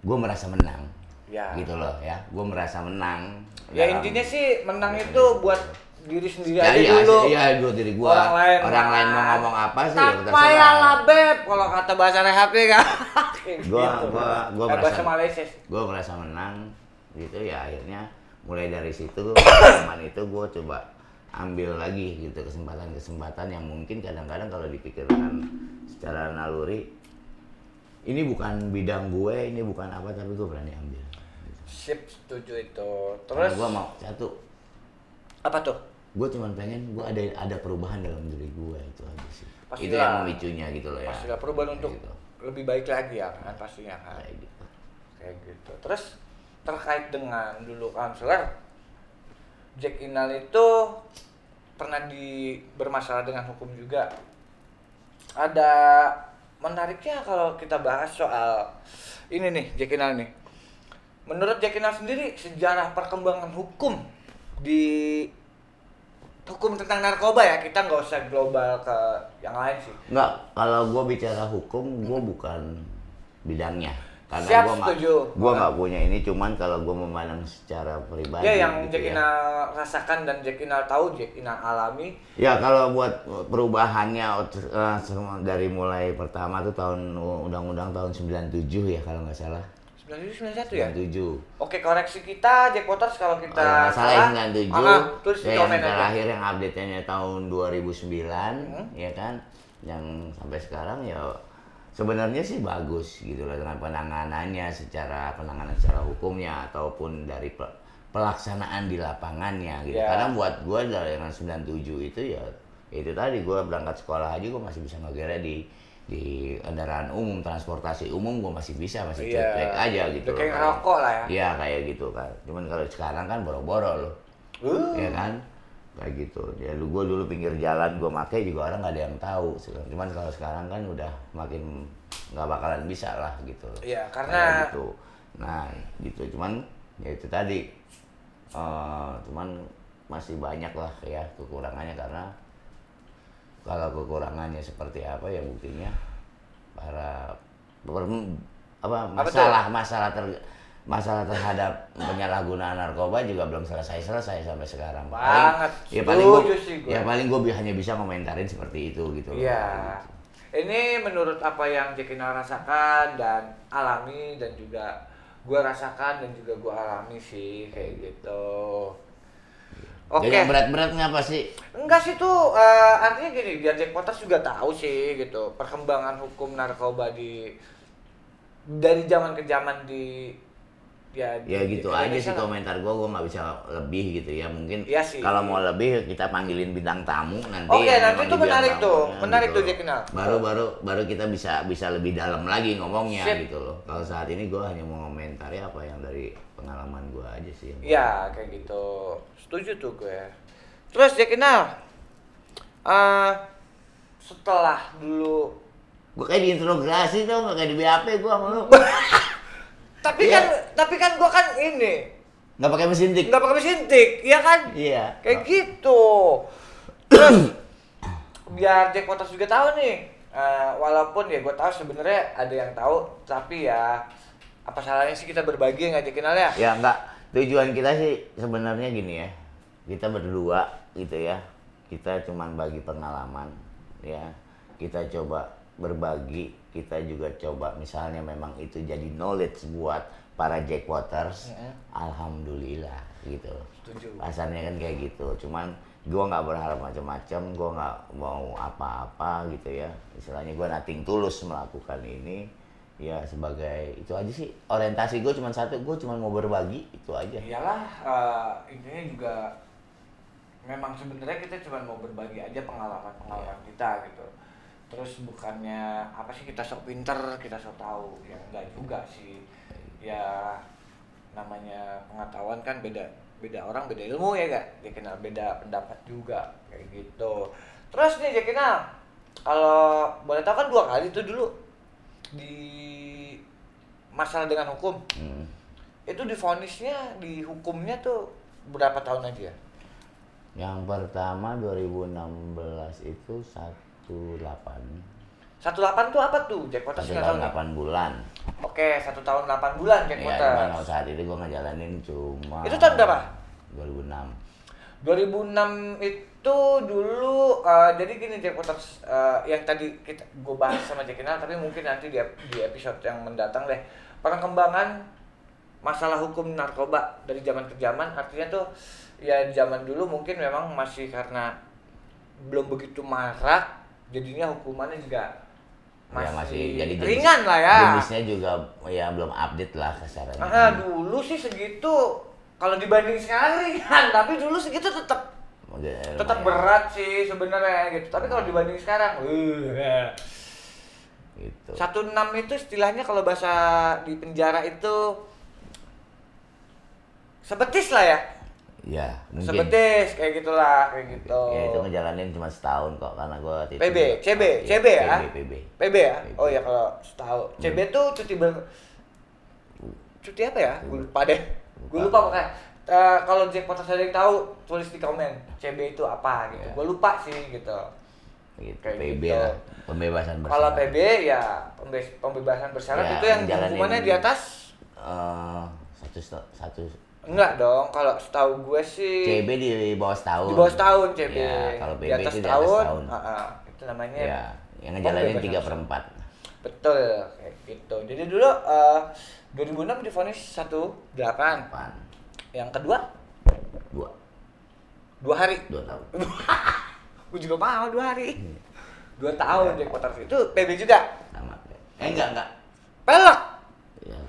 gue merasa menang Ya. gitu loh ya gue merasa menang Ya dalam- intinya sih menang itu buat diri sendiri Ya, aja iya, dulu. iya, buat diri gua. Orang lain, Orang lain mau ngomong apa sih ya Tak payah lah beb kalau kata bahasa rehab ya kan. Gua Gitu. gua gua Eh, bahasa merasa Malaysia. gua merasa menang gitu ya akhirnya mulai dari situ pengalaman itu gua coba ambil lagi gitu kesempatan-kesempatan yang mungkin kadang-kadang kalau dipikirkan secara naluri ini bukan bidang gue ini bukan apa tapi gue berani ambil sip setuju itu. Terus? gue mau satu. Apa tuh? Gue cuma pengen gue ada ada perubahan dalam diri gue itu aja sih. Pastilah. itu yang memicunya gitu loh ya. Pastilah perubahan Kayak untuk gitu. lebih baik lagi ya kan pastinya kan. Kayak gitu. Kayak gitu. Terus terkait dengan dulu konselor Jack Inal itu pernah di bermasalah dengan hukum juga. Ada menariknya kalau kita bahas soal ini nih Jack Inal nih menurut Jack Inal sendiri sejarah perkembangan hukum di hukum tentang narkoba ya kita nggak usah global ke yang lain sih Enggak, kalau gue bicara hukum, gue bukan bidangnya. Karena Siap, gue nggak, setuju. gue nggak punya ini. Cuman kalau gue memandang secara pribadi. ya yang gitu Jack ya. Rasakan dan Jack Inal tahu Jack Inal alami Ya kalau buat perubahannya eh, dari mulai pertama tuh tahun undang-undang tahun 97 ya kalau nggak salah. 97 91 ya 97. Oke koreksi kita Jack Waters kalau kita nggak salah ya 97. Ah, tulis di ya, yang aja. terakhir yang update-nya tahun 2009 Hmm. ya kan. Yang sampai sekarang ya sebenarnya sih bagus gitu loh dengan penanganannya secara penanganan secara hukumnya ataupun dari pe- pelaksanaan di lapangannya gitu. Ya. Karena buat gua dari yang 97 itu ya itu tadi gua berangkat sekolah aja gua masih bisa ngegere di di kendaraan umum transportasi umum gua masih bisa masih Iya. ceklek aja gitu Udah kayak ngerokok lah ya. Iya kayak gitu kan. Cuman kalau sekarang kan boro-boro loh. Uh, Ya kan? Kayak gitu. Ya lu gua dulu pinggir jalan gua make juga orang nggak ada yang tahu. Cuman kalau sekarang kan udah makin nggak bakalan bisa lah gitu. Iya, Kayak karena- gitu. Nah, gitu. Cuman ya itu tadi eh, cuman masih banyak lah ya kekurangannya karena kalau kekurangannya seperti apa ya buktinya para per- apa tuh? masalah masalah ter masalah terhadap penyalahgunaan narkoba juga belum selesai selesai sampai sekarang Banget. ya paling gua, Setuju sih gua. ya paling gue hanya bisa komentarin seperti itu gitu. Iya. Ini menurut apa yang Jack Inal rasakan dan alami dan juga gua rasakan dan juga gua alami sih kayak gitu. Oke. Jadi yang berat-berat ngapa sih Enggak sih tuh eh, artinya gini biar Jack Waters juga tahu sih gitu perkembangan hukum narkoba di dari zaman ke zaman di ya ya di gitu aja sih komentar gue gue nggak bisa lebih gitu ya mungkin sih. kalau mau lebih kita panggilin bintang tamu nanti Oke, yang nanti tuh di menarik tuh. Menarik tuh, loh. Jack Kenal. baru baru baru kita bisa bisa lebih dalam lagi ngomongnya Sip. gitu loh kalau saat ini gue hanya mau komentari apa yang dari pengalaman gue aja sih yang Iya kayak gitu. Setuju tuh gue. Terus Jack Inal, eh setelah dulu gue kayak diinterogasi tuh nggak kayak di BAP gue sama lu tapi Iya. kan tapi kan gua kan ini nggak pakai mesin tik nggak pakai mesin tik, iya kan? iya Kayak gitu. Terus biar Jack Waters juga tahu nih, eh, walaupun ya gue tahu sebenarnya ada yang tahu, tapi ya apa salahnya sih kita berbagi nggak Jack Inal ya? ya enggak tujuan kita sih sebenarnya gini ya. Kita berdua gitu ya. Kita cuman bagi pengalaman ya. Kita coba berbagi. Kita juga coba misalnya memang itu jadi knowledge buat para Jack Waters Mhm. alhamdulillah gitu. Setuju. rasanya kan kayak gitu. Cuman gua nggak berharap macam-macam gua nggak mau apa-apa gitu ya. Istilahnya gua nating tulus melakukan ini ya sebagai itu aja sih orientasi gue cuma satu gue cuma mau berbagi itu aja Iyalah, eh, intinya juga memang sebenarnya kita cuma mau berbagi aja pengalaman-pengalaman kita gitu. Terus bukannya apa sih kita sok pinter, kita sok tahu, ya enggak juga sih. Ya namanya pengetahuan kan beda beda orang beda ilmu ya gak? Dia kenal beda pendapat juga kayak gitu. Terus nih dia kenal kalau boleh tahu kan dua kali itu dulu di masalah dengan hukum Hmm. itu difonisnya di hukumnya tuh berapa tahun aja ya? yang pertama 2016 itu 18 Satu delapan tuh apa tuh Jack Waters satu tahun? 8 bulan Oke satu tahun delapan bulan Jack ya cuman saat itu gue ngejalanin cuma Itu tahun berapa? 2006 2006 itu dulu eh, jadi gini Jack Waters eh, yang tadi kita gue bahas sama Jack Kinal tapi mungkin nanti di, di episode yang mendatang deh perkembangan masalah hukum narkoba dari zaman ke zaman artinya tuh ya zaman dulu mungkin memang masih karena belum begitu marak jadinya hukumannya juga Ya, masih jadi jenis- ringan lah ya. Jenisnya juga ya belum update lah kasarannya. Ah, dulu sih segitu kalau dibanding sekarang ringan, tapi dulu segitu tetap Udah tetap berat sih sebenarnya gitu. Tapi kalau dibanding sekarang, uh, Gitu. satu enam itu istilahnya kalau bahasa di penjara itu sebetis lah ya. Ya, mungkin. Sebetis kayak gitulah, kayak gitu. Ya itu ngejalanin cuma setahun kok karena itu PB, CB, Iya, CB ya? PB, PB. PB ya? PB. Oh ya kalau setahu. CB tuh cuti ber cuti apa ya? Gue lupa deh. Gue lupa pokoknya. Eh, kalau Jack Potter tahu, tulis di komen. CB itu apa gitu. Iya. Gue lupa sih gitu. Gitu, Kayak PB gitu. lah, pembebasan bersyarat. Kalau PB ya pembe- pembebasan bersyarat Ya, itu yang hukumannya di atas Eh, satu satu enggak dong. Kalau setahu gue sih CB di bawah setahun. di bawah setahun CB. Ya, kalau di PB atas itu di atas tahun, tahun. ah, ah, itu namanya Ya, yang ngejalanin tiga per empat. Betul, kayak gitu. Jadi dulu eh 2006 divonis 18. Apaan? Yang kedua Dua, dua hari. dua tahun. Gue juga mau dua hari. Iya. Dua tahun Jack Potter itu PB juga. Sama. Eh enggak enggak. Pelek. Ya,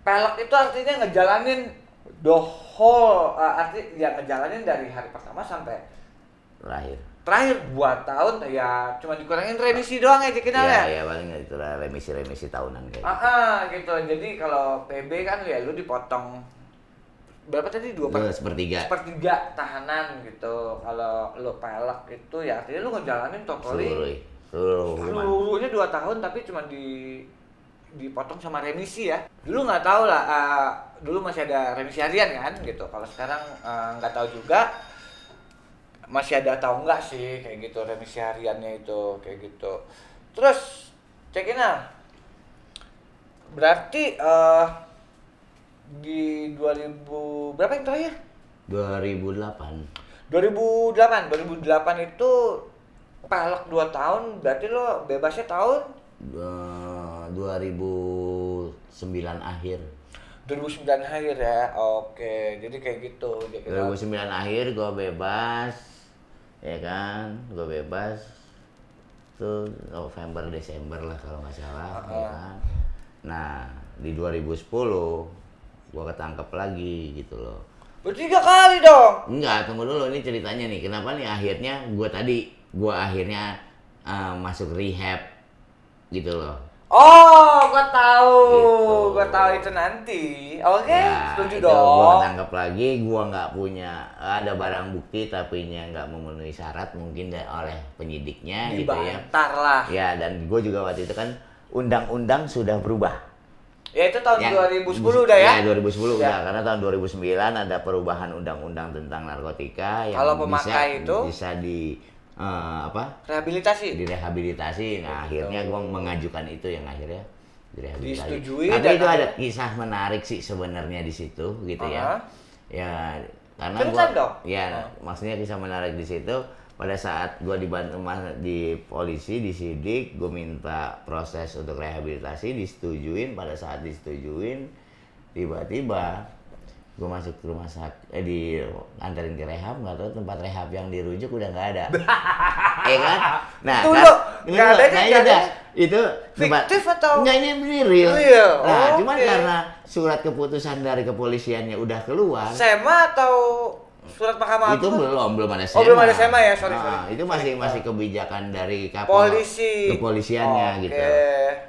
Pelek itu artinya ngejalanin the whole eh, arti ya ngejalanin dari hari pertama sampai terakhir. terakhir dua tahun ya cuma dikurangin remisi doang ya Jack Ya, ya. ya paling itu lah remisi-remisi tahunan kayak. Ah, ah, gitu. Jadi kalau PB kan ya lu dipotong berapa tadi? Dua per sepertiga. sepertiga tahanan gitu. Kalau lo pelak itu ya artinya lu ngejalanin seluruh. hukuman. seluruhnya dua tahun tapi cuma di dipotong sama remisi ya. Dulu nggak tahu lah ah, dulu masih ada remisi harian kan gitu. Kalau sekarang ah, nggak tahu juga. Masih ada atau enggak sih kayak gitu remisi hariannya itu kayak gitu. Terus cekina berarti eh di 2000 berapa yang terakhir 2008. 2008 2008 itu pelek 2 tahun berarti lo bebasnya tahun Eh, 2009 akhir. 2009 akhir ya oke jadi kayak gitu kira- 2009 akhir gue bebas, ya kan? Gue bebas tuh November Desember lah kalau nggak salah, ya kan? Nah di 2010 gue ketangkep lagi gitu loh. bertiga kali dong Enggak, tunggu dulu ini ceritanya nih. Kenapa nih akhirnya gue tadi gue akhirnya eh, masuk rehab gitu loh. oh gua tahu Gitu. gua tahu itu nanti oke Ya, setuju itu dong tangkap lagi, gue nggak punya ada barang bukti tapi nya nggak memenuhi syarat mungkin da- oleh penyidiknya gitu ya. dibantar lah Ya dan gue juga waktu itu kan undang-undang sudah berubah. Ya itu tahun Yang- 2010 udah ya Ya 2010 Ya. udah karena tahun 2009 ada perubahan undang-undang tentang narkotika yang Kalau pemakai bisa, itu? bisa di eh, apa rehabilitasi direhabilitasi. Nah, Gitu. akhirnya gua mengajukan itu yang akhirnya direhabilitasi. Disetujui Tapi dan itu ada kisah menarik sih sebenarnya di situ gitu Aha. ya. Ya karena Ceritain gua dong. ya Ah. maksudnya kisah menarik di situ pada saat gua dibantu di polisi disidik, gue minta proses untuk rehabilitasi disetujuin. Pada saat disetujuin tiba-tiba gue masuk ke rumah sakit eh di anterin ke rehab nggak tahu tempat rehab yang dirujuk udah nggak ada. Ya kan? Nah Tunggu, kan- nggak ada, nah, nggak iya ada. itu. Tempat Fiktif atau- enggak ini ini real Real, nah oke. cuman karena surat keputusan dari kepolisiannya udah keluar SEMA atau surat mahkamah itu belum belum ada Oh, SEMA. belum ada SEMA ya, sorry, Nah, sorry. itu masih masih kebijakan dari kapol polisi kepolisiannya Oke. gitu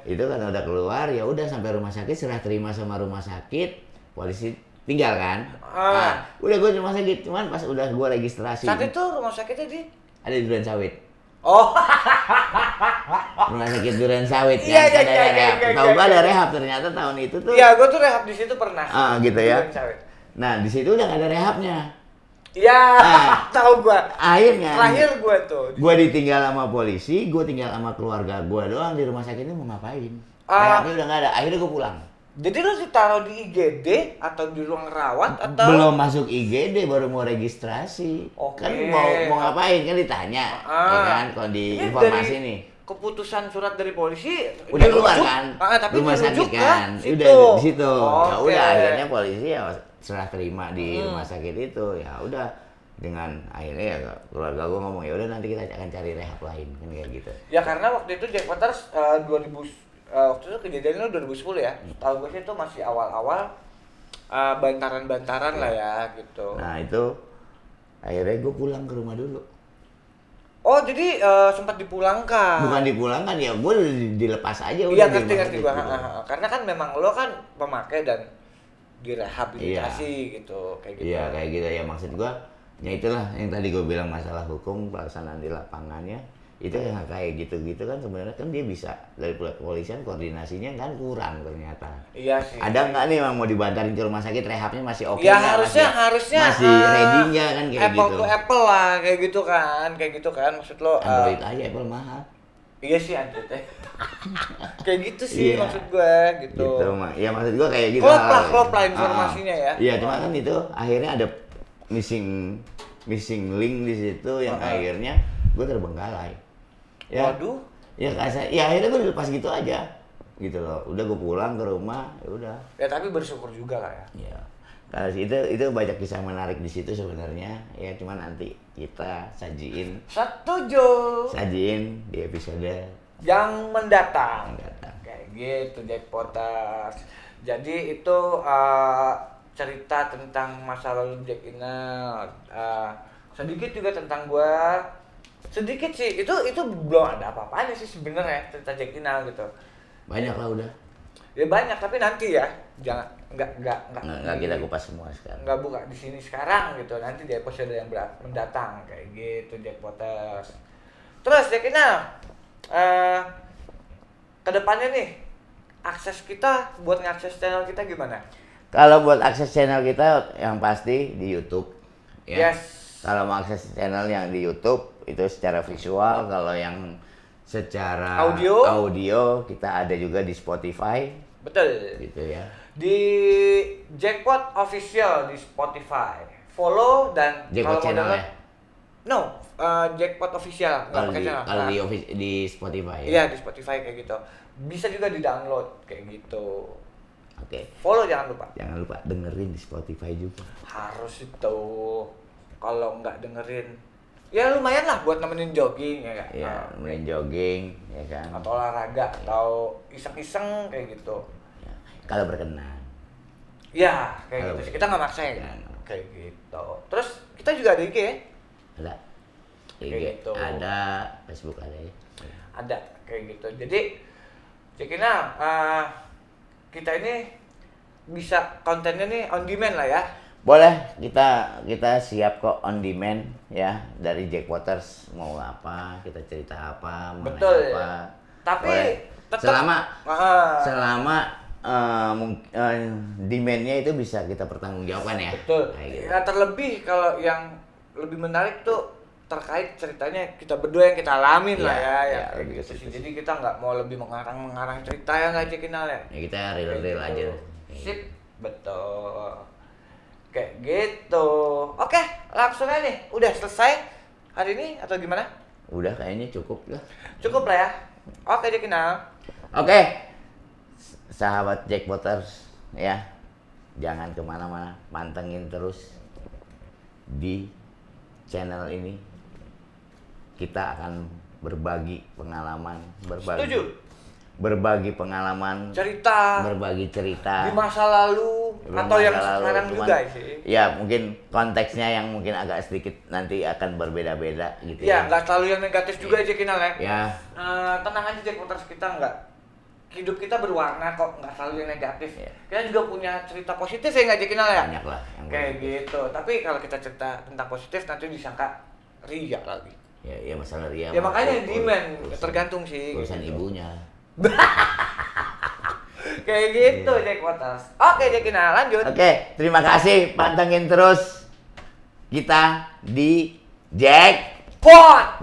itu kan udah keluar ya udah sampai rumah sakit serah terima sama rumah sakit polisi tinggal kan Ah. nah, udah gue rumah sakit cuman pas udah gue registrasi saat itu rumah sakitnya di ada di Duren Sawit oh rumah sakit Duren Sawit Iya, yang iya, iya, iya, rehab iya, tahu iya, gue ada iya. rehab ternyata tahun itu tuh iya gue tuh rehab di situ pernah Ah, gitu ya. Duren Sawit. nah di situ udah gak ada rehabnya Iya, Ah. tahu gua. akhirnya Terakhir gua tuh. gue ditinggal sama polisi, gue tinggal sama keluarga gue doang di rumah sakit ini mau ngapain? Ah. Rehabnya udah nggak ada, akhirnya gue pulang. Jadi lu ditaruh di IGD atau di ruang rawat atau Belum masuk IGD baru mau registrasi. Oke. Kan mau mau ngapain kan ditanya, Ah. ya kan? Kalau di Ini informasi dari nih. Keputusan surat dari polisi Udah keluar kan? Ah, tapi rumah sakit kan? ke Udah di situ. Ya Oke. udah akhirnya polisi ya serah terima di Hmm. rumah sakit itu. Ya udah dengan akhirnya ya keluarga gue ngomong ya udah nanti kita akan cari rehab lain kan kayak gitu Ya karena waktu itu Jack Waters eh, 2000 eh, waktu itu kejadiannya 2010 ya. Tahu gue sih itu masih awal-awal eh, bantaran-bantaran lah ya gitu. nah itu akhirnya gue pulang ke rumah dulu Oh jadi eh, sempat dipulangkan. bukan dipulangkan ya gue dilepas aja Iya ngerti ngerti gua. gitu. Karena kan memang lo kan pemakai dan direhabilitasi gitu kayak gitu. Iya kayak gitu ya maksud gua ya itulah yang tadi gue bilang masalah hukum pelaksanaan di lapangannya itu yang kayak gitu-gitu kan sebenarnya kan dia bisa dari kepolisian koordinasinya kan kurang ternyata Iya sih. ada nggak nih yang mau dibantarin ke rumah sakit rehabnya masih oke ya nggak? harusnya masih, harusnya masih eh, ready nggak kan kayak apple gitu to apple lah kayak gitu kan kayak gitu kan maksud lo eh, Android aja Apple mahal iya sih Android eh. kayak gitu sih Iya. maksud gue gitu, gitu mah ya maksud gua kayak gitu. Klop lah, klop lah Ah, informasinya ya. iya cuma kan itu akhirnya ada missing missing link di situ yang akhirnya gue terbengkalai. Ya. Waduh. Ya kasar ya akhirnya gue dilepas gitu aja. Gitu loh. Udah gue pulang ke rumah ya udah. Ya tapi bersyukur juga lah ya. Ya karena itu itu banyak kisah menarik di situ sebenarnya. Ya cuma nanti kita sajiin. Setuju. Sajiin di episode yang mendatang. Mendatang kayak gitu Jack Potters jadi itu uh, cerita tentang masa lalu Jack Inal uh, sedikit juga tentang gua. Sedikit sih. Itu itu belum ada apa-apanya sih sebenarnya cerita Jack Inal gitu. Banyak lah udah ya banyak tapi nanti ya. Jangan nggak nggak nggak. Nggak nggak kita kupas semua sekarang. Nggak buka di sini sekarang gitu. Nanti di episode yang berat- mendatang kayak gitu Jack Potters. Terus Jack Inal eh ke depannya nih akses kita buat ngakses channel kita gimana? Kalau buat akses channel kita yang pasti di YouTube ya. Yes. Kalau mau akses channel yang di YouTube itu secara visual. Kalau yang secara Audio? audio kita ada juga di Spotify betul gitu ya di Jackpot official di Spotify follow dan Jackpot kalau mau channel ya no eh, Jackpot official kalau di channel kalau Nah. di, office- di Spotify ya Iya di Spotify kayak gitu. Bisa juga di download kayak gitu. oke Follow jangan lupa. jangan lupa dengerin di Spotify juga Harus itu. Kalau nggak dengerin, ya lumayan lah buat nemenin jogging ya kan. ya Nah, main jogging ya kan atau olahraga atau iseng-iseng kayak gitu. Kalau berkenan Ya kayak Kalau gitu sih. Kita nggak maksa ya. Kayak gitu. Terus kita juga ada IG ya? ada IG Kayak gitu. ada Facebook ada ya Ada kayak gitu. Jadi Cikina, eh, kita ini bisa kontennya nih on demand lah ya. boleh kita kita siap kok on demand ya dari Jack Waters mau apa kita cerita apa mau Betul. apa Tapi Boleh. tetap selama Ah, selama eh, mung- eh, demandnya itu bisa kita pertanggungjawabkan ya betul. Kayak gitu. Ya terlebih kalau yang lebih menarik tuh terkait ceritanya kita berdua yang kita alamin lah Iya, ya, ya ke gitu sih. Jadi kita nggak mau lebih mengarang-mengarang cerita yang nggak cekinal ya. ya kita real real Kayak aja gitu. Sip, betul. Kayak gitu. Oke, langsung aja nih. Udah selesai hari ini atau gimana? udah kayaknya cukup lah Cukup lah ya. Oke, Cekinal. oke sahabat Jack Waters ya. Jangan ke mana-mana pantengin terus di channel ini. Kita akan berbagi pengalaman berbagi Setuju. berbagi pengalaman Cerita. berbagi cerita. Di masa lalu atau yang lalu, sekarang cuman- juga sih. ya mungkin konteksnya yang mungkin agak sedikit nanti akan berbeda-beda gitu Iya, nggak selalu yang negatif juga aja Kinal ya. ya. Eh, tenang aja Jack Waters kita nggak hidup kita berwarna kok nggak selalu yang negatif. Iya. Kita juga punya cerita positif ya nggak Kinal ya. banyak lah yang Kayak gitu. Tapi kalau kita cerita tentang positif nanti disangka ria lagi. ya, ya masalah Ria Ya makanya ur- demand urusan- tergantung sih. urusan gitu. ibunya Kayak gitu Jack Waters. Oke Jack Kinal lanjut. oke terima kasih pantengin terus kita di Jack Pot.